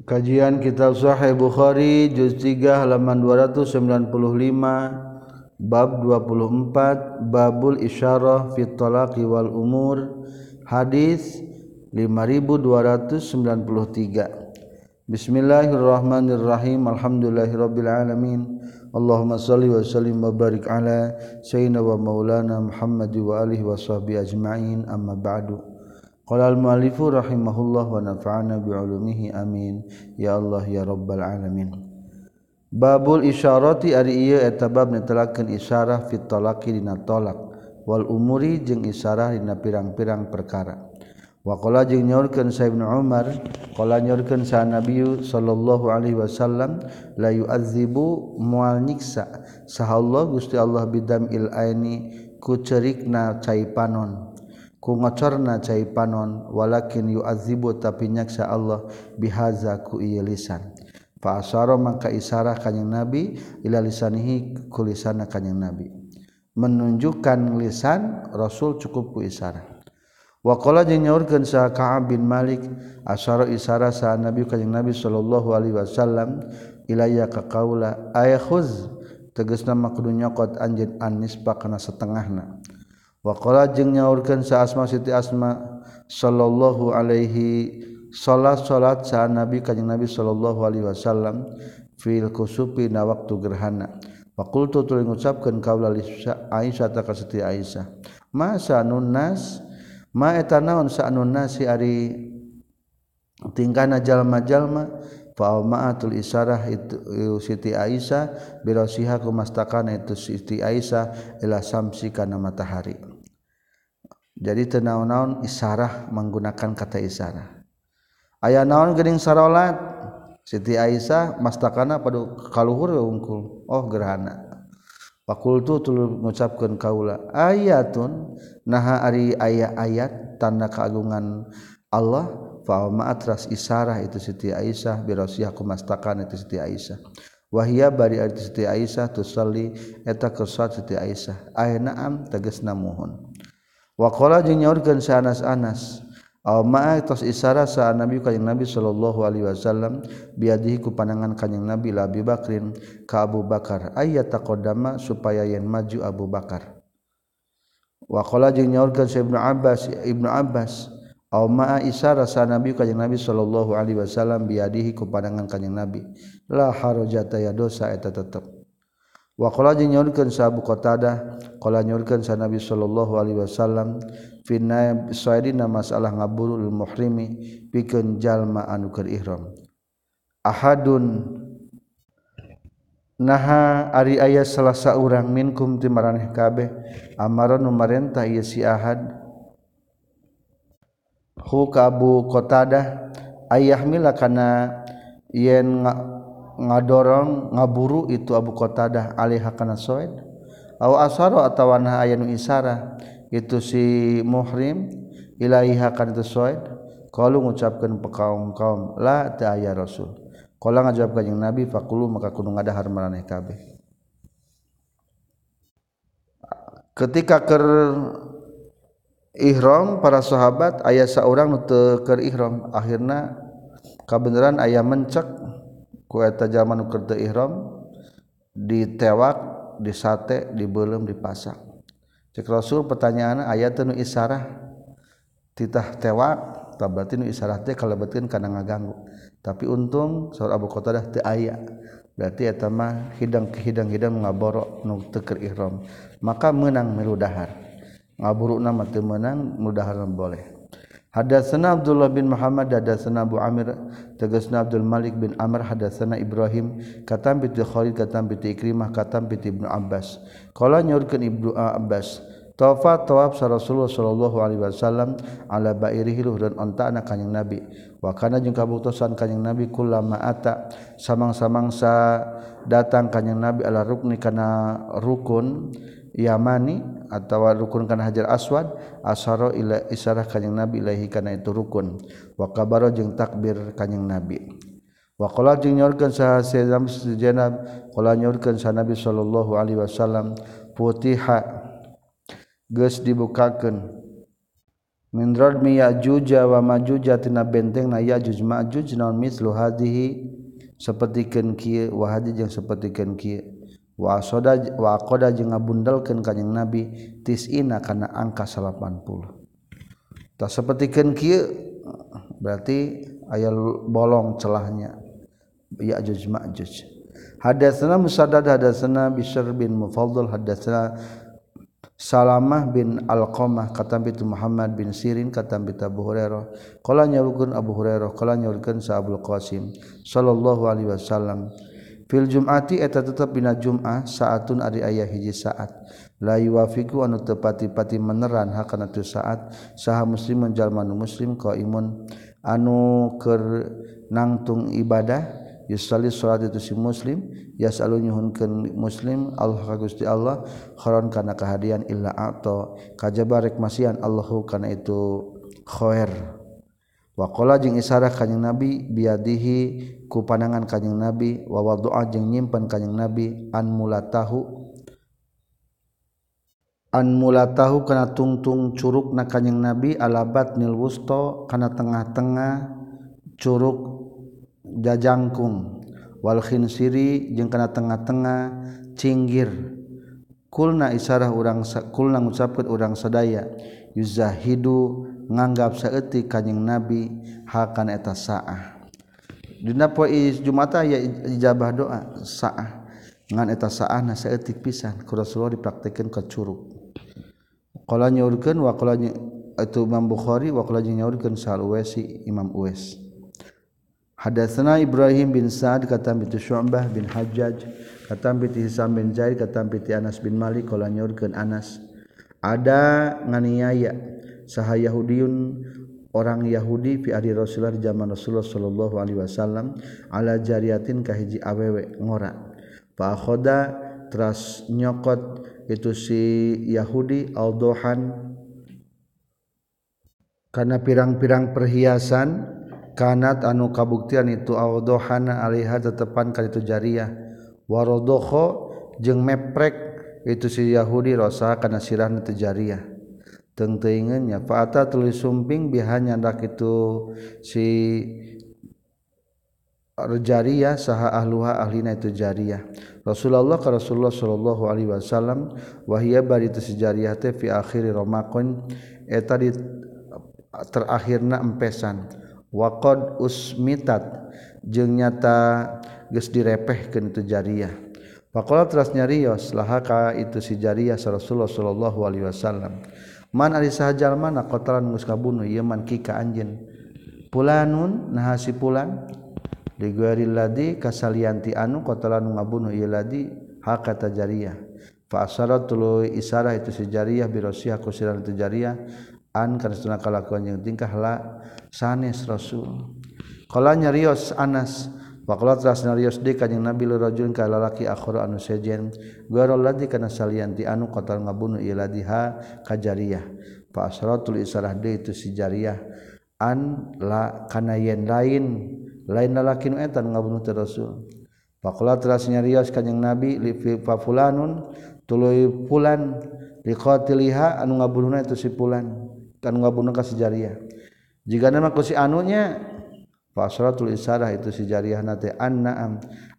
Kajian Kitab Sahih Bukhari juz 3 halaman 295 bab 24 babul isyarah fi talaqi wal umur hadis 5293 Bismillahirrahmanirrahim Alhamdulillahirabbil alamin. Allahumma salli wa sallim wa barik ala sayyidina wa maulana Muhammad wa alihi wa sahbihi ajmain. Amma ba'du. Qala al-mu'allifu rahimahullah wa nafa'ana bi'ulumihi amin. Ya Allah ya rabbal alamin. Babul isyarati ari ieu eta bab netelakeun isyarah fit talaqi dina talak wal umuri jeung isyarah dina pirang-pirang perkara. Wa qala jeung nyaurkeun Sa Ibnu Umar, qala nyaurkeun sa Nabi sallallahu alaihi wasallam la yu'adzibu mual nyiksa. Saha Allah Gusti Allah bidam il aini ku cerikna cai panon. ku ngocorna cai panon walakin yu'adzibu tapi nyaksa Allah bihaza ku ieu lisan. Fa asara mangka isarah kanjing nabi ila lisanihi ku lisanna kanjing nabi. Menunjukkan lisan rasul cukup ku isarah. Wa qala jeung nyaurkeun sa Ka'ab bin Malik asara isarah sa nabi kanjing nabi sallallahu alaihi wasallam ilayya ka kaula ay khuz tegasna makudu nyokot anjin an nisba kana setengahna waqa jeng nyaurkan sa asma Siti asma Shallallahu Alaihi salat salat sa nabi kanyang nabi Shallallahu Alaihi Wasallam fil kusupi na waktu gerhana. Fakultu tuluy ngucapkeun kaula li Aisyah tak ka Siti Aisyah. Masa nunnas ma eta naon sa nunnas ari tingkahna jalma-jalma? Palmaatul isyarah itu Siti Aisyah birosiha kumastakana itu Siti Aisyah ila samsi kana matahari. Jadi tenaun-naun isarah menggunakan kata isarah Ayah naon geuning sarolat Siti Aisyah mastakana pada kaluhur unggul. Oh gerhana. fakultu tulur mengucapkan kaula ayatun naha ari ayat-ayat tanda keagungan Allah faatras isyarah itu Siti Aisyah birosiah kumastakan itu Siti Aisyah. Wahia bari Siti Aisyah tusalli eta kesat Siti Aisyah. Ahnaam tegesna muhun waqala jeung nyaurkeun sa Anas-Anas tos isyarah saat Nabi kanjing Nabi sallallahu alaihi wasallam biadihi ku panangan kanjing Nabi la Bakrin ka Abu Bakar. Ayat taqaddama supaya yen maju Abu Bakar. Waqala nyaurkan Ibnu Abbas Ibnu Abbas isara saat nabi kayeng nabi Shallallahu Alaihi Wasallam biadihiku panangan kanyeng nabi. La harojata ya dosa eta tetap waqa nyaurkan sabu qatada qala nyaurkeun sa Nabi sallallahu alaihi wasallam fi sayyidina masalah ngaburul muhrimi pikeun jalma anu keur ihram. Ahadun naha ari aya salah saurang minkum ti maraneh kabeh amara nu marentah ieu si ahad hu kabu qatadah ayah mila kana yen ngadorong ngaburu itu Abu Qatadah alaiha kana soid aw asaro atawa na aya nu isarah itu si muhrim ilaiha kana itu soid qalu ngucapkeun pekaum-kaum la ta aya rasul. Qala ngajawab kanjing nabi faqulu maka kudu ngadahar maraneh kabeh. Ketika ker ihram para sahabat ayah seorang keur ihram. Akhirnya kebenaran ayah mencek kueta zaman nuker ihram ditewak disate dibelum dipasak. Cek rasul pertanyaan ayat tenu isarah? Titah tewak tak berarti nu isarah teh kalau betin karena ngaganggu. Tapi untung saur Abu Qatadah teu aya. Berarti eta mah hidang hidang hidang ngaborok nu teker ihram. Maka menang meludahar dahar ngaburuna mah teu menang mudahar boleh. Hadatsana Abdullah bin Muhammad hadatsana Abu Amir tegasna Abdul Malik bin Amr hadatsana Ibrahim katam bi Khalid katam bi Ikrimah katam bi Ibnu Abbas. Qala nyorkeun Ibnu Abbas Tawafa tawaf sa Rasulullah sallallahu alaihi wasallam ala bairihi dan onta anak kanjing Nabi. Wa kana jeung kabutusan kanjing Nabi kullama ata samang-samang sa datang kanjing Nabi ala rukni kana rukun Yamani atau rukunkan Hajar Aswad asaro ila isarah kanjing Nabi ilahi kana itu rukun. Wa kabaro jeung takbir kanjing Nabi. Wa qala jeung nyorkeun saha Sayyidam sejenab qala nyorkeun sa Nabi sallallahu alaihi wasallam putiha geus dibukakeun. Min radmi yajuj wa majuja tina benteng na yajuj majuj naon mislu hadhihi sapertikeun kieu wa hadhi jeung sapertikeun kieu. wasoda wakoda jeung ngabundelkeun kanjing Nabi tisina kana angka 80 tah sapertikeun kieu berarti aya bolong celahnya. Ya'juj Ma'juj hadatsana Musaddad hadatsana Bishr bin Mufaddal hadatsana Salamah bin Alqamah katam bitu Muhammad bin Sirin katam bitu Abu Hurairah. Qala nyaurkeun Abu Hurairah qala nyaurkeun Sa Abdul Qasim sallallahu alaihi wasallam fil Jumati eta tetap bina Jum'ah saatun ari ayah hiji saat. La yuwafiqu anu tepati-pati meneran hakana tu saat. Saha muslim menjalmanu muslim kau imun anu ker nangtung ibadah yusali salat itu si muslim yasalu nyuhunkeun muslim Allah ka Gusti Allah kharon kana kahadian illa ato kajaba rek masian Allahu kana itu khair. wakola jeung isarah kanyang nabi biadihi ku panangan kanyang nabi wa doa jeung nyimpen kanyang nabi an mulatahu an mulatahu kana tungtung curug na kanyang nabi alabat nil wusto kana tengah-tengah curug jajangkung wal khinsiri jeung kana tengah-tengah cinggir. Kulna isyarah urang kulna ngucapkeun urang sadaya yuzahidu nganggap saeti kanyeng nabi hakan eta saah. Dina poe jumata ya ijabah doa saah. Ngan eta saahna saeutik pisan ku Rasulullah dipraktekeun ka curug. Qala nyaurkeun wa qala itu Imam Bukhari wa qala nyaurkeun Sa'al Uwaisi Imam Uwais. Hadatsana Ibrahim bin Sa'ad kata bi Syu'bah bin Hajjaj kata bi Hisam bin Zaid kata bi Anas bin Malik qala nyaurkeun Anas. Ada nganiaya saha Yahudiun orang Yahudi fi adi Rasulullah zaman Rasulullah sallallahu alaihi wasallam ala jariyatin kahiji awewe ngora fa akhoda teras nyokot itu si Yahudi aldohan. Karena pirang-pirang perhiasan kanat anu kabuktian itu awdohana alaiha tetepan kali itu jariah. Warodoho jeng meprek itu si Yahudi rosa karena sirah itu jariah tentu ingatnya fa'ata tulis sumping bihanya ndak itu si jariah saha ahluha ahlina itu jariah Rasulullah ke Rasulullah sallallahu alaihi wasallam wahia bari itu si jariah teh fi akhir romakon eta di terakhirna empesan. Waqad usmitat jeung nyata geus direpehkeun itu jariyah. Faqala teras nyarios lahaka itu si jariyah Rasulullah sallallahu alaihi wasallam man ari sahajal mana kotoran geus kabunuh ieu man kika anjeun. Pulanun naha si pulan li ghairil ladzi kasalianti anu kotoran ngabunuh ieu ladzi hakata jariyah. Fa asaratul isarah itu si jariyah bi rasiah kusiran jariyah an kana kalakuan jeung tingkah la sanes rasul. Qala nyarios Anas Walasnyang nabiun kalaki anu sejen lagi karena salanti anu qatal ngabunuh iladiha fa asratul isarah itu sijariah an la kana yen lain lain lalaki nu eta ngabunuh terrasul Paklasnya Rios kanjing nabi li fa fulanun tuluy fulan liqatiliha anu ngabunuh itu si fulan kan ngabunuh ka sijariah jika nama ku si anunya Fasratul isarah itu si jariah nate an naam.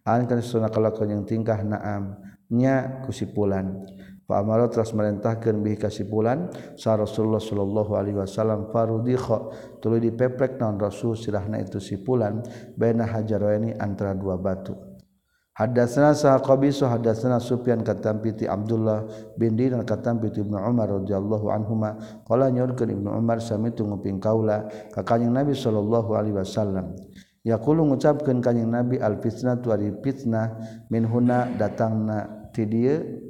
An kan sunah kalakuan yang tingkah naam. Nya kusipulan. Fa amara teras merintahkeun bihi kasipulan. Sa Rasulullah sallallahu alaihi wasallam farudikha. Tuluy dipeprek naon Rasul sirahna itu sipulan. Baina hajaroeni antara dua batu. Hadatsana Saqabisu hadatsana Sufyan katam piti Abdullah bin Dinar katam piti Ibnu Umar radhiyallahu anhuma. Qala nyorkeun Ibnu Umar sami nguping kaula ka kanjing Nabi sallallahu alaihi wasallam. Yaqulu ngucapkeun kanjing Nabi al fitnah tu ari fitnah min huna datangna ti dieu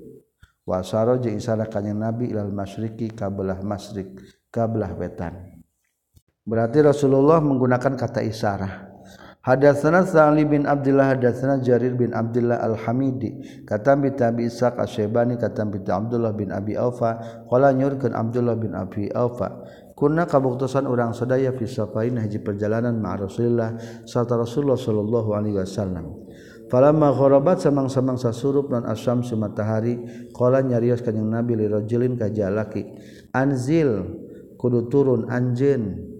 wa wasaro jeung isara kanjing Nabi ilal masyriqi ka belah masyriq ka belah wetan. Berarti Rasulullah menggunakan kata isarah Hadatsana Sa'li bin Abdullah hadatsana Jarir bin Abdullah Al-Hamidi. Katam bi Tabi Ishaq Asy-Syaibani katam bi Abdullah bin Abi Aufa. Qala nyurkeun Abdullah bin Abi Aufa. Kunna kabuktosan urang sadaya fi safain haji perjalanan ma Rasulillah sarta Rasulullah sallallahu alaihi wasallam. Falamma gharabat samang-samang sasurup non asyam sumatahari qala nyarios kanjing Nabi li rajulin ka jalaki. Anzil kudu turun anjeun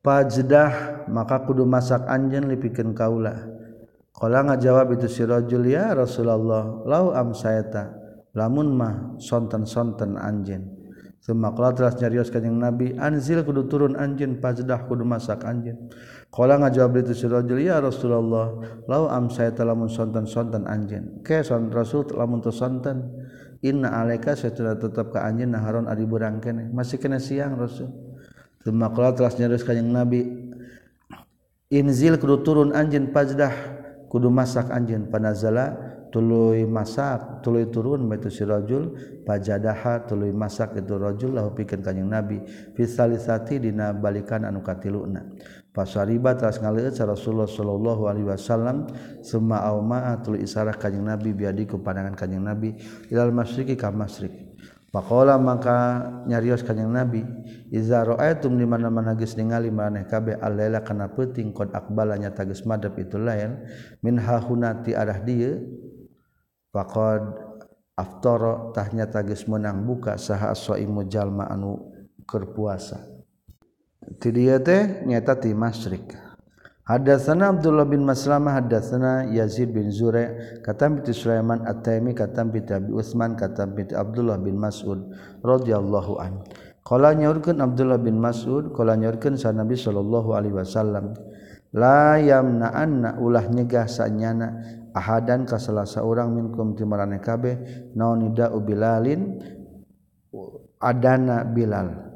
pajdah maka kudu masak anjen lipikan kaula. Kalau ngajawab itu si rojul ya Rasulullah lau am sayata lamun mah sonten sonten anjen semaklah telah nyarios kajeng Nabi anzil kudu turun anjen pajdah kudu masak anjen kalau ngajawab itu si rojul ya Rasulullah lau am sayata lamun sonten sonten anjen ke son Rasul lamun tu sonten. Inna alaika saya tetap ke anjen naharon adi burang kene. Masih kena siang Rasul. Tumakala telah nyerus kanjeng Nabi. Inzil kudu turun anjin pajdah kudu masak anjin panazala tuluy masak tuluy turun baitu si rajul pajadaha tuluy masak itu rajul lahu pikeun kanjeng Nabi fi salisati dina balikan anu katiluna pasariba teras ngaleut sa Rasulullah sallallahu alaihi wasallam summa auma tuluy isarah kanjeng Nabi biadi ku pandangan kanjeng Nabi ilal masyriqi ka masyriq Pakola maka nyarios kanyang Nabi Iza ro'aitum di mana mana geus ningali maneh kabeh alaila kana peuting qad aqbalanya tagis madep itu lain min hahuna ti arah dieu faqad aftara tahnya tagis menang buka saha shaimu jalma anu keur puasa. Ti dieu teh nyaeta ti masyrik. Hadatsana Abdullah bin Maslamah hadatsana Yazid bin Zure katam bi Sulaiman At-Taimi katam bi Abi Utsman katam bi Abdullah bin Mas'ud radhiyallahu an. Qala nyaurkeun Abdullah bin Mas'ud qala nyaurkeun sa Nabi sallallahu alaihi wasallam la yamna'anna ulah nyegah sanyana ahadan ka salah saurang minkum ti marane kabeh naon nida'u bilalin adana bilal.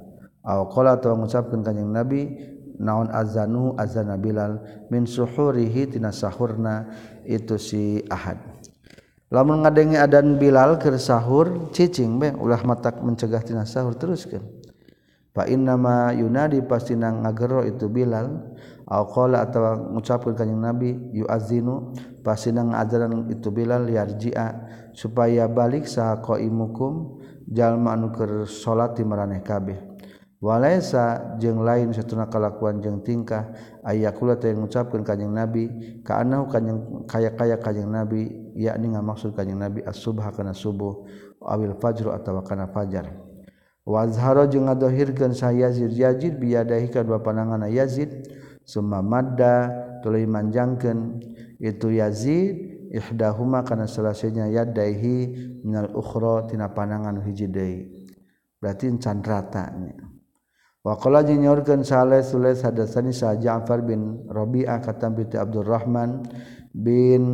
Aw qala tawang ngucapkeun kanjing Nabi naon azanu azana Bilal min suhurihi tina sahurna itu si Ahad. Lamun ngadengi adan Bilal keur sahur cicing be ulah matak mencegah tina sahur teruskeun. Fa inna ma yunadi pasti nang ngagero itu Bilal au qala atawa ngucapkeun kanjing Nabi yuazinu pasti nang ajaran itu Bilal yarji'a supaya balik saha qaimukum jalma anu keur salat di maraneh kabeh. walaisa jeung lain satuna kalakuan jeung tingkah ayakula teh ngucapkeun kanjing nabi kaanahu kanjing kaya-kaya kanjing nabi yakni ngamaksud kanjing nabi as-subha kana subuh awil fajru atawa kana fajar. Wazharo jeung ngadohirkeun sa Yazid Yazid biadahi kadua pananganna Yazid summa madda tuluy manjangkeun. Itu Yazid ihdahuma kana salasanya yadaihi minal ukhra tina panangan hiji deui berarti can ratanya. Wakola jeung nyorkeun Saleh Sulais hadasani sa Ja'far bin Rabi'ah katam piti Abdurrahman bin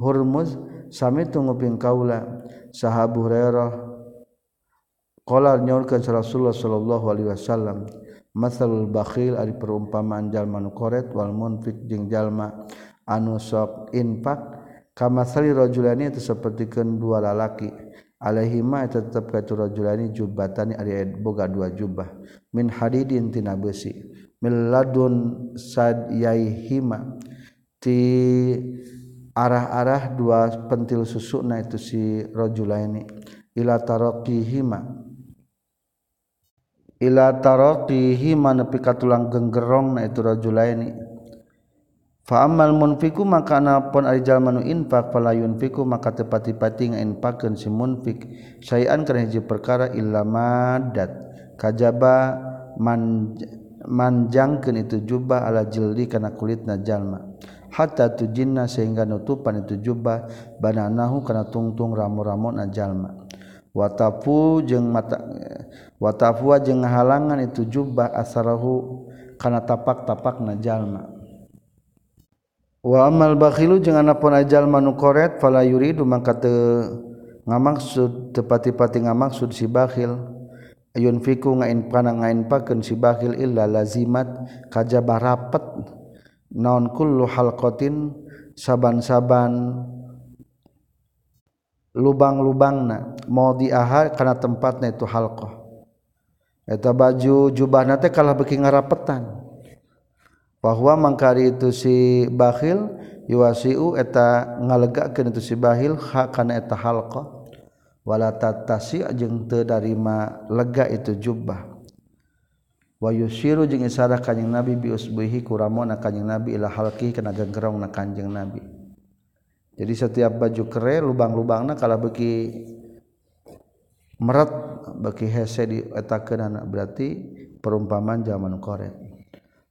Hurmuz sami tunguping kaula sahabu Hurairah Qala nyorkeun Rasulullah sallallahu alaihi wasallam masalul bakhil ari perumpamaan jalma nu koret wal munfiq jeung jalma anu sok infak kama sali rajulani itu sapertikeun dua lalaki. Alaihima tetap katurajulani jubatani ari boga dua jubah min hadidin tina besi. Miladun sadyaihima ti arah-arah dua pentil susukna itu si rajulaini. Ila taraqihima ila taraqihima nepi ka tulang genggerong na itu rajulaini Famal munfiku maka napon ari jalma nu infak fala yunfiku maka tepati-pati ngainfakeun si munfik. Sayan kana hiji perkara illa madat kajaba man manjangkeun itu jubah ala jildi kana kulitna jalma. Hatta tujinna sehingga nutupan itu jubah bananahu kana tungtung ramu-ramona jalma. Watafu jeung mata watafu jeung halangan itu jubah asarahu kana tapak-tapakna jalma wa amal bakhilu jeung anapun ajal manu koret fala yuridu maka teu ngamaksud tepati-pati ngamaksud si bakhil. Ayun fiku ngain pana ngain pakeun si bakhil illa lazimat kajabah rapet. Naon kullu halqatin saban-saban lubang-lubangna. Mau diahar karena tempatnya itu halqah. Eta baju jubahna teh kalah beki ngarapetan. bahwa mangkari itu si bakhil yuwasiu eta ngalegakeun itu si bakhil ha kana eta halqa. Wala tatasi jeung teu darima lega itu jubah. Wa yusyiru jeung isarah kanjing nabi bi usbihi ku ramona kanjing nabi ila halqi kana ganggerongna kanjing nabi. Jadi setiap baju kere lubang-lubangna kala beki meret beki hese dietakeun berarti perumpamaan zaman korek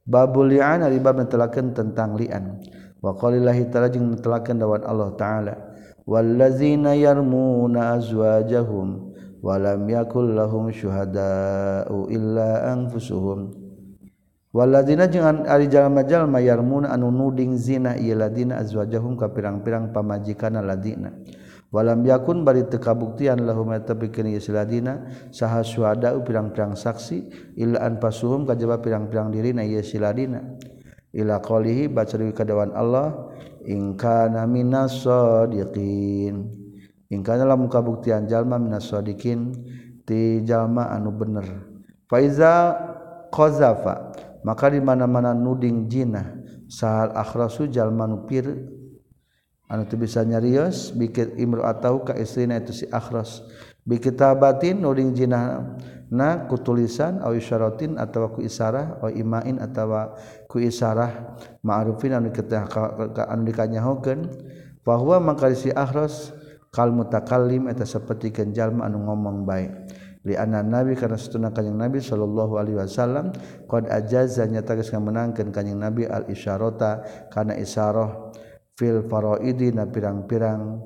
babul li'an ari bab netelakeun tentang li'an. Wa qalillahi ta'ala jeung netelakeun dawan Allah taala. Wallazina yarmuna azwajahum wa lam yakul lahum syuhada'u illa anfusuhum. Wallazina jeung ari jalma-jalma yarmuna anu nuding zina ieu ladina azwajahum ka pirang-pirang pamajikanna ladina. walam yakun bari teu kabuktian lahum eta pikeun siladina saha syuhada pirang-pirang saksi illa an pasuhum kajaba pirang-pirang dirina ieu siladina. Ila qalihi baca deui kadawan Allah in kana minas sadiqin. In kana lamun kabuktian jalma minas sadiqin ti jalma anu bener. Faiza qazafa maka di mana-mana nuding jinah sahal akhrasu jalma nu pir anu teu bisa nyarios bikir imro'atahu ka istrina itu si akhras. Bikitabatin nuling jinah na ku tulisan aw isyaratin atawa ku isarah aw imain atawa ku isarah. Ma'rufin anu anu dikanyahokeun. Fa huwa mangka si akhras kal mutakallim eta sapertikeun jalma anu ngomong baik. Li anna nabi karena satuna kanjing nabi sallallahu alaihi wasallam qad ajaza nyata geus ngamenangkeun kanjing nabi al isyarata kana isarah fil faraidi na pirang-pirang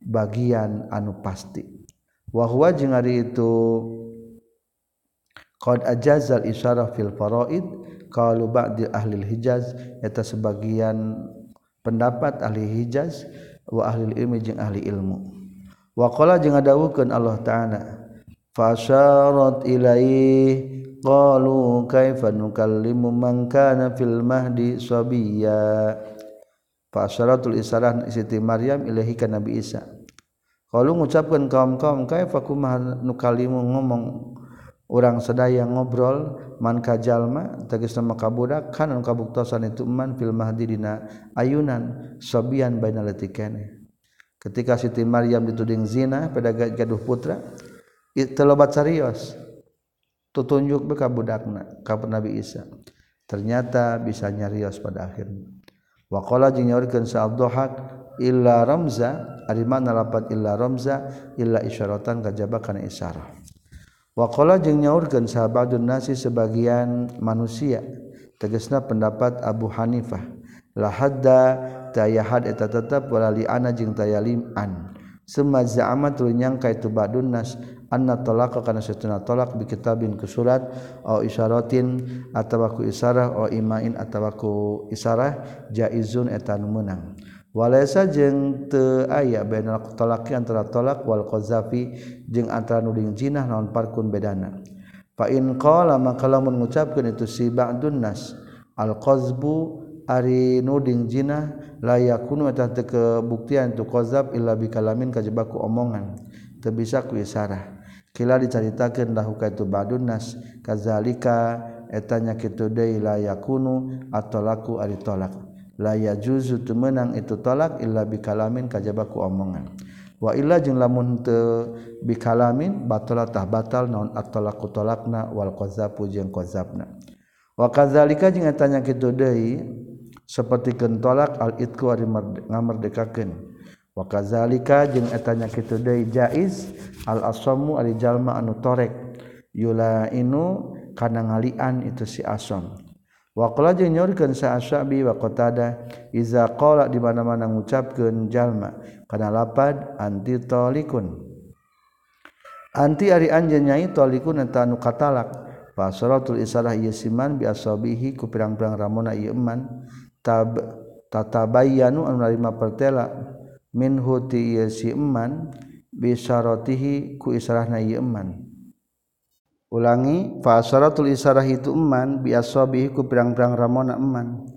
bagian anu pasti. Wa huwa jeung ari itu qad ajazal isyarah fil faraid qalu ba'di ahli hijaz. Eta sebagian pendapat ahli hijaz wa ahli ilmi jeung ahli ilmu. Wa qala jeung ngadawukeun Allah taala fasyarat ilaihi qalu kaifa nukallimu man kana fil mahdi sabiyya fa asyaratul isarah Siti Maryam ilahi ka Nabi Isa. Kalau ngucapkan kaum-kaum kaifa kumaha nu kalimu ngomong orang sedaya ngobrol man kajalma tegas nama kabudak kanan kabuktosan itu man fil mahdi dina ayunan sobian baina letikane ketika Siti Maryam dituding zina pada gaduh putra telobat serius tutunjuk be kabudakna ka Nabi Isa. Ternyata bisa nyarios pada akhirnya. Wakola jing nyaurikeun sa Abdhahak illa ramza ari mana lapat illa ramza illa isyaratan kajaba kana isyarah. Wakola jing nyaurkeun sa ba'dun nasi sebagian manusia tegasna pendapat Abu Hanifah la hadda tayahad eta tetep wala li'ana jeung tayalim an. Semaja amat nyangka itu badun nas anna talaq kana satuna talaq bi kitabin ku surat au isyaratin atawa ku isyarah au imain atawa ku isyarah jaizun eta nu meunang walaysa jeung teu aya bainal talaqi antara talaq wal qazafi jeung antara nuding jinah naon parkun bedana. Fa in qala maka lamun ngucapkeun itu si ba'dun nas al qazbu ari nuding jinah la yakunu eta teu kebuktian tu qazab illa bi kalamin kajebaku omongan teu bisa ku isyarah Kila dicaritakanndahhuka itu badunnas kazalika etanya kitudela yakunu atau laku ari tolak. Laya juzu menang itu tolak illa bikalamin kajabaku omongan. Wa illa jeung lamun teu bikalamin batalatah batal naun at-talaqu talaqna wal qazafu jeung qazabna. Wa kazalika jeung tanya kitu deui sapertikeun talak al itku ari ngamerdekakeun. wakazalika jeung etanya kitu deui jaiz al asamu ari jalma anu torek yula inu kana ngalian itu si asam. Waqala jeung nyorkeun sa asyabi wa qatada iza qala di mana-mana ngucapkeun jalma kana lapad anti talikun anti ari anjeun nyai talikun eta anu katalak. Fasaratul isalah yasiman bi asabihi ku pirang-pirang ramona ieu eman tab tatabayanu anu narima pertela. minhu ti ieu si eman bisyaratihi ku isarahna ieu eman. Ulangi fa asyaratul isarah itu eman bi asabihi ku pirang-pirang ramona eman.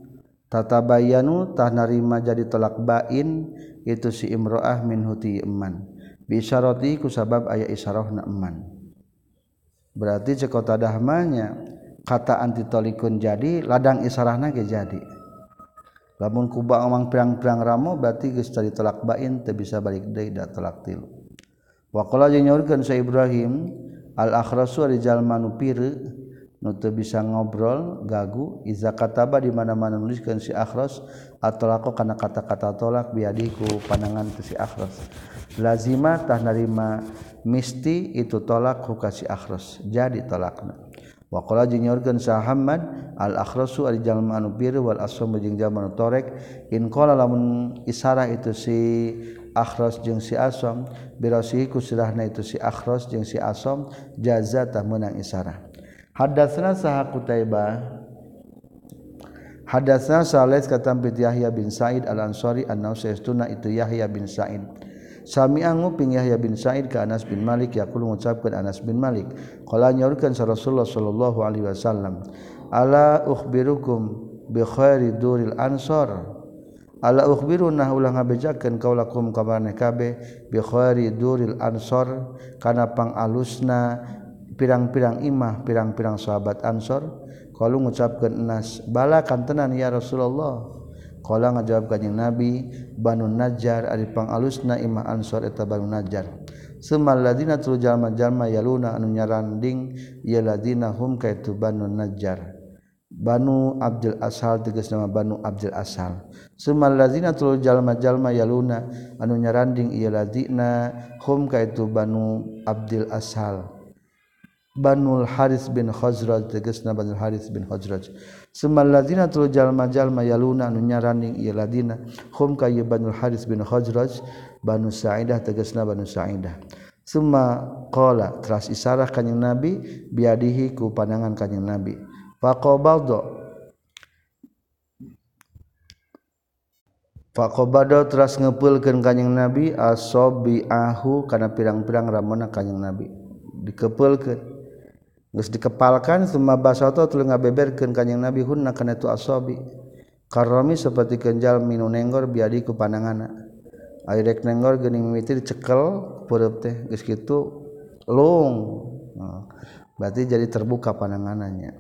Tatabayanu tah narima jadi tolak bain itu si imroah minhu ti eman. Bisyarati ku sabab aya isarahna eman. Berarti cekota dahmanya kata antitolikun jadi ladang isarahna ge jadi. lamun kuba omang perang-perang ramo berarti geus tadi tolak bain teu bisa balik deui da tolak tilu. Wa qala jeung nyaurkeun sa Ibrahim al akhrasu ari jalma nu pire nu teu bisa ngobrol gagu iza kataba di mana-mana nuliskeun si akhras atolako kana kata-kata tolak biadiku pandangan teu si akhras. Lazima tah narima misti itu tolak hukasi akhras jadi tolakna. Wakola jinyorkan sahamad al akhrasu ari jalma anu biru wal aswam jeung jalma anu torek. In qala lamun isarah itu si akhras jeung si aswam birasihi kusirahna itu si akhras jeung si aswam jaza tah meunang isarah. Hadatsna saha Qutaibah Hadatsna Salih katam bi Yahya bin Sa'id al-Ansari annahu sayastuna itu Yahya bin Sa'id. Sami anguping Yahya bin Sa'id ke Anas bin Malik yaqulu ngucapkeun Anas bin Malik qala nyaurkeun sa Rasulullah sallallahu alaihi wasallam ala ukhbirukum bi khairi duril ansar ala ukhbiru nah ulah ngabejakeun kaulakum ka maneh kabeh bi khairi duril ansar kana pangalusna pirang-pirang imah pirang-pirang sahabat ansor kalau ngucapkan enas bala kantenan ya Rasulullah. Kala ngajawab kanjing Nabi Banu Najjar ari pangalusna imah Ansor eta Banu Najjar. Semal ladina tulu jalma-jalma yaluna anu nyaranding ya ladina hum kaitu Banu Najjar. Banu Abdul Asal tegas nama Banu Abdul Asal. Semal ladina tulu jalma-jalma yaluna anu nyaranding ya ladina hum kaitu Banu Abdul Asal. Banul Haris bin Khazraj tegas nama Banul Haris bin Khazraj. Sumalazina tulu jalma-jalma yaluna anu nyaraning ieu ladina hum ka Banul Haris bin Khazraj Banu Sa'idah tegasna Banu Sa'idah. Summa qala teras isarah kanjing Nabi biadihi ku pandangan kanjing Nabi. Faqabaldo Faqabado teras ngepeulkeun kanjing Nabi asobi ahu kana pirang-pirang ramona kanjing Nabi. Dikepeulkeun Gus dikepalkan summa basato tuluy ngabeberkeun ka Kanjeng Nabi hunna kana tu asabi. Karami seperti kenjal minu nenggor biadi ku pandanganna. Ari rek nenggor geuning mimiti dicekel peureub teh geus kitu lung. Nah, berarti jadi terbuka pandangannya.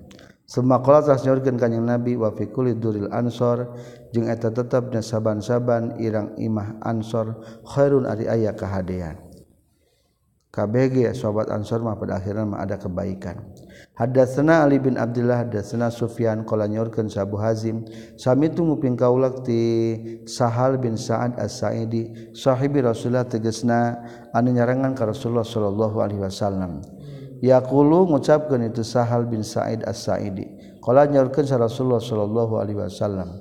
Summa qala tas nyorkeun Kanjeng Nabi wa fi kulli duril ansor jeung eta tetep saban-saban irang imah ansor khairun ari aya kahadean. KBG sobat Ansor mah pada akhirnya mah ada kebaikan. Hadatsana Ali bin Abdullah hadatsana Sufyan qala nyorkeun Sabu Hazim sami tu nguping kaulak ti Sahal bin Sa'ad As-Sa'idi sahibi Rasulullah tegasna anu nyarangan ka Rasulullah sallallahu alaihi wasallam. Yaqulu ngucapkeun itu Sahal bin Sa'id As-Sa'idi qala nyorkeun sa Rasulullah sallallahu alaihi wasallam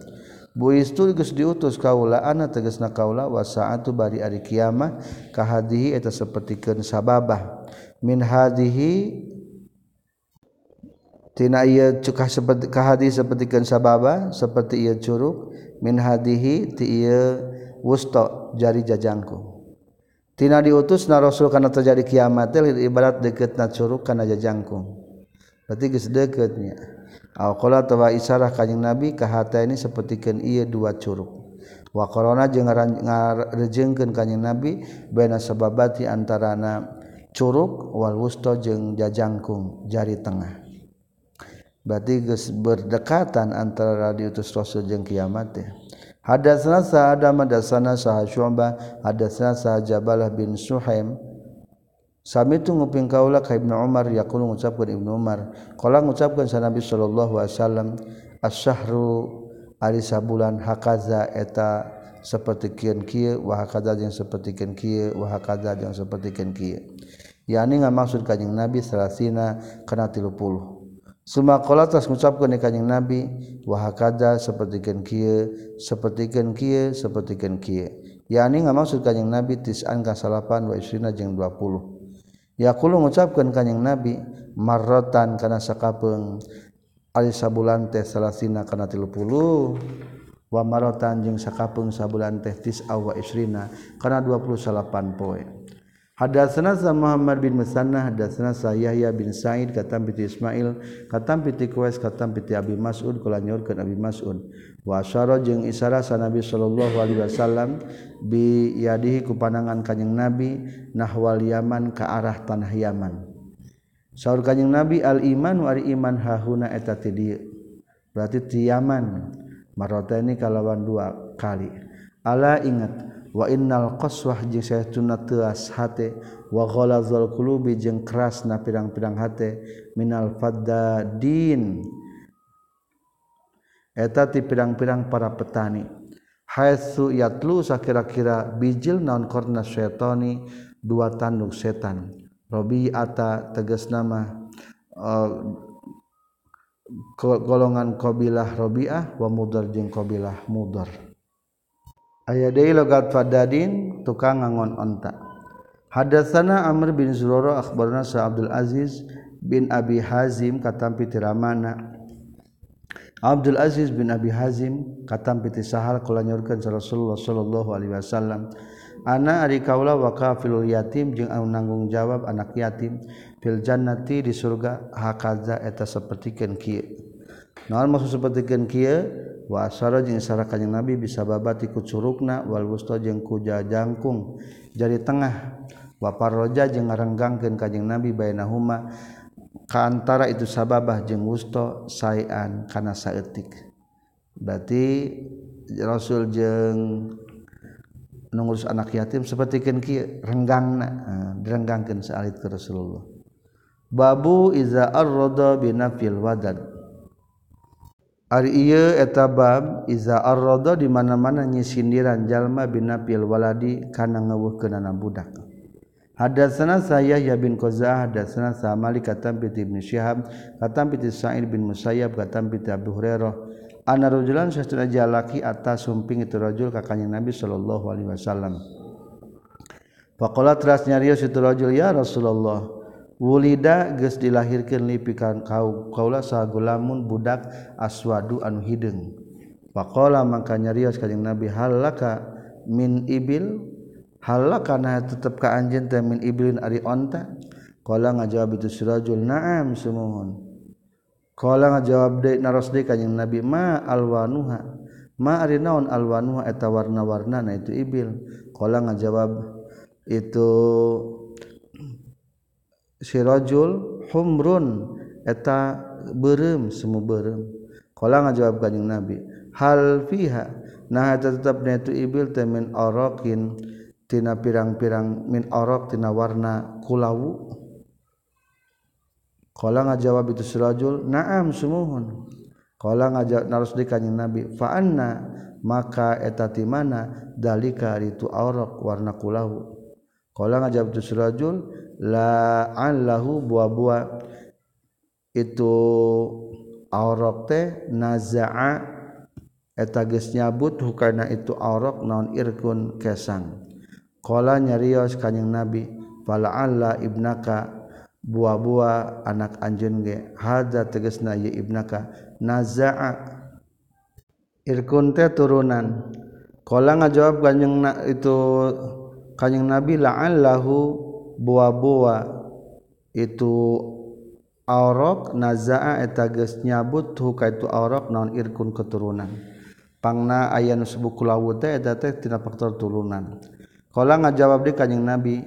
Buistul geus diutus kaula ana tegasna kaula wa saatu bari ari kiamah ka hadhihi eta sapertikeun sababah. Min hadhihi tina ieu cukah seperti ka hadhi sapertikeun sababah seperti ieu curug. Min hadhihi ti ieu wusta jari jajangku. Tina diutus na rasul kana terjadi kiamat ibarat dekeutna curug kana jajangku. Berarti geus dekeutnya Alkola tawa isarah kanjing nabi kahata ini sepertikan ia dua curug. Wa korona jeung ngarejengkeun kanjing Nabi baina sababati antarana curug wal wusta jeung jajangkung jari tengah. Berarti geus berdekatan antara diutus Rasul jeung kiamat teh. Hadatsana Sa'ad madasana Sa'ad Syu'bah hadatsana Sa'ad Jabalah bin Suhaim Sami itu nguping kaulah ka Ibnu Umar yaqulu ngucapkeun Ibnu Umar. Qala ngucapkeun sa Nabi wasallam as-syahru ari sabulan hakaza eta seperti kieu kieu wa hakaza jeung seperti kieu kieu wa hakaza jeung seperti kieu kieu yani ngamaksud kanjing Nabi salasina kana 30 Suma qala tas ngucapkeun kanjing Nabi wa hakaza seperti kieu kieu seperti kieu kieu seperti kieu kieu yani ngamaksud kanjing Nabi tis'an ka salapan wa isrina jeung 20 yakulu mengucapkan kanyang nabi marrotan karena sakapeng Ali sabulan teh salasina karena tilu puluh wa marotan jeung sakapeng sabulan teh tis awa isrina karena dua puluh salapan poe. Hadatsana sa Muhammad bin Musanna hadatsana sa Yahya bin Sa'id katam piti Ismail katam piti Qais katam piti Abi Mas'ud kula nyorkeun Abi Mas'ud. Wa asyara jeung isyarat sa Nabi sallallahu alaihi wasallam bi yadihi ku panangan kanjing Nabi nahwal Yaman ka arah tanah Yaman. Saur kanjing Nabi al iman wa iman hahuna eta ti berarti ti Yaman marotani kalawan dua kali. Ala ingat wa innal qaswah jeung saytuna teas hate wa ghalazul qulubi jeung kerasna pirang-pirang hate minal faddadin. Eta ti pirang-pirang para petani. Haitsu yatlu sakira-kira bijil naon qarna syaitani dua tanduk setan. Robiata tegas nama uh, golongan qabilah Robiah wa mudar jeung qabilah mudar. aya deui logat fadadin tukang ngangon onta. Hadatsana amr bin zurara akhbarana sa abdul aziz bin abi hazim katampi tiramana Abdul Aziz bin Abi Hazim katampi ti sahal kula nyorkeun Rasulullah sallallahu alaihi wasallam. Ana ari kaula wa kafilul yatim jeung anu nanggung jawab anak yatim. Fil jannati di surga hakaza eta sapertikeun kieu. Naon maksud sapertikeun kieu? wasara jeung sara kanjing nabi bisa babati ku curugna wal wusta jeung ku jajangkung. Jari tengah wa parroja jeung ngarenggangkeun kanjing nabi bainahuma. Ka antara itu sababah jeung wusta saian kana saeutik. Berarti rasul jeung nungurus anak yatim sapertikeun kieu renggangna eh, direnggangkeun saalit ke Rasulullah. Babu iza arrada binafil wadad. Ari eta bab iza arrodo di mana-mana nyisindiran jalma binapil waladi kana ngeweuhkeunana budak. Hadatsana saya ya bin Qazah hadatsana sa Malik katam bi Ibnu Syihab katam bi Sa'id bin Musayyab katam bi Abu Hurairah anna rajulan sastra jalaki atas sumping itu rajul ka kanjeng Nabi sallallahu alaihi wasallam. Faqala teras nyarios itu rajul ya Rasulullah wulida geus dilahirkeun li pikaun kau kaula sagulamun budak aswadu anu hideung faqala mangka nyarios kanjing nabi halaka min ibil? Halaka na tetep ka anjeun teh min ibilin ari onta? Qala ngajawab itu sirajul na'am sumuhun qala ngajawab deui naros deui kanjing nabi ma alwanuha? Ma ari naon alwanuha eta warna-warna na itu ibil? Qala ngajawab itu sirojul humrun eta berem semua berem. Ko ngajawab kanjing nabi hal fiha? Nah tetapnya itu ibil temin orokin tina pirang-pirang min orok tina warna kulawu Kala ngajawab itu surajul naam sumuhun Kala ngajawab narus di kanjing Nabi fa anna? Maka eta ti mana? Dalika itu orok warna kulawu Kala ngajawab itu surajul la'allahu buah-buah. Itu aurok teh naza'a. Eta geus nyabut hukana itu aurok naon irkun kesang. Qala nyarios kanjing nabi fala alla ibnaka. Buah-buah anak anjeun ge hadza tegasna ye ibnaka. Naza'a. Irkun teh turunan. Qala ngajawab kanjing na, itu kanjing nabi la'allahu buah-buah. Itu aurok nazaa eta geus nyabut huka itu aurok naon irkun keturunan. Pangna aya nu sebu kulawut teh eta teh tina faktor turunan. Kala ngajawab di kanjing nabi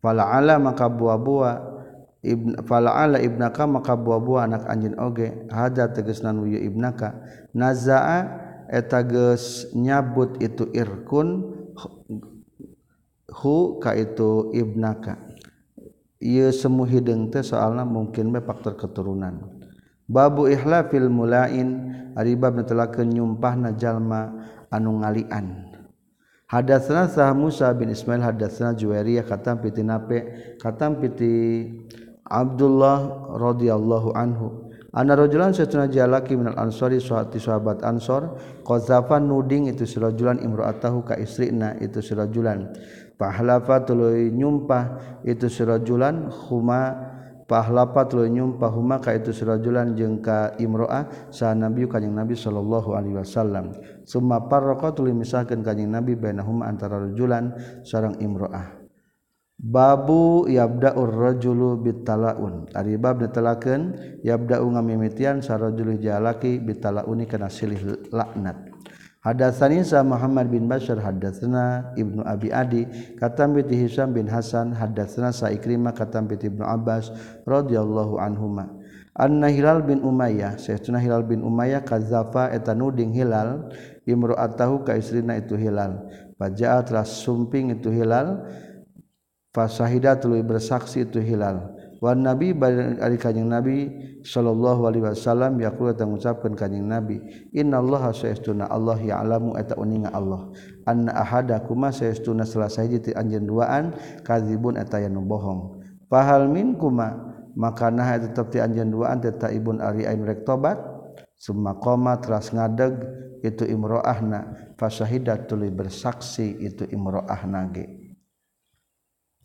fala ala maka buah-buah ibn fala ala ibnaka maka buah-buah anak anjin oge hada tegasna nu ibnaka. Nazaa eta geus nyabut itu irkun hu ka itu ibnaka. Ieu semu hideung teh soalna mungkin bae faktor keturunan. Babu ihlafil mulain ari bab netelakeun nyumpahna jalma anu ngalian. Hadatsna sah Musa bin Ismail hadatsna Juwairiyah katam piti Nape katam piti Abdullah radhiyallahu anhu. Ana rajulan satuna jalaki minal ansari suhati sahabat ansor qazafan nuding itu sirajulan imra'atahu ka istrina itu sirajulan pahlafa tuluy nyumpah itu si rajulan huma pahlapat lu nyumpah huma ka itu sirajulan jeung ka imro'ah sa nabi kanjing nabi sallallahu alaihi wasallam. Summa parraqa tuluy misahkeun kanjing nabi bainahuma antara rajulan sareng imro'ah. Babu yabda'ur rajulu bitalaun. Ari bab netelakeun yabda'u ngamimitian sarajulu jalaki bitalauni kana silih laknat Hadasanisa Muhammad bin Bashar hadatsana Ibnu Abi Adi katam bi Hisam bin Hasan hadatsana Sa Ikrimah katam bi Ibnu Abbas radhiyallahu anhuma. Anna Hilal bin Umayyah Sayyidina Hilal bin Umayyah kazafa etanuding Hilal imro'atahu ka istrina itu Hilal. Faja'at telah sumping itu Hilal Fasahida tuluy bersaksi itu Hilal. Wan nabi ari kanjing nabi sallallahu alaihi wasallam yaqulu tang ngucapkeun kanjing nabi innallaha sayastuna Allah ya'lamu eta uninga Allah. Anna ahadakuma sayastuna salah sahiji ti anjeun duaan kadzibun eta anu bohong. Fahal minkuma makanah eta tetep ti anjeun duaan teh taibun ari aimrek tobat. Summa qoma teras ngadeg itu imroahna fasyahidat tuluy bersaksi itu imroahna ge.